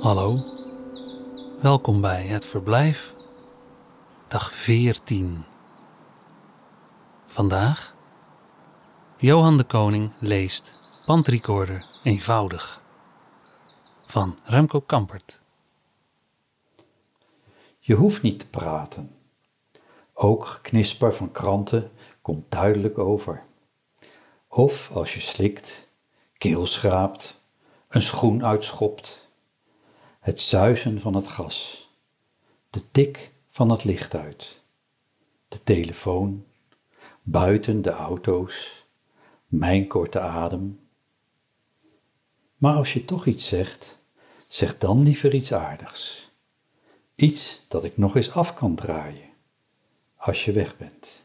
Hallo, welkom bij het verblijf, dag 14. Vandaag, Johan de Koning leest Bandrecorder eenvoudig van Remco Kampert. Je hoeft niet te praten. Ook geknisper van kranten komt duidelijk over. Of als je slikt, keel schraapt, een schoen uitschopt. Het zuizen van het gas, de tik van het licht uit, de telefoon, buiten de auto's, mijn korte adem. Maar als je toch iets zegt, zeg dan liever iets aardigs. Iets dat ik nog eens af kan draaien als je weg bent.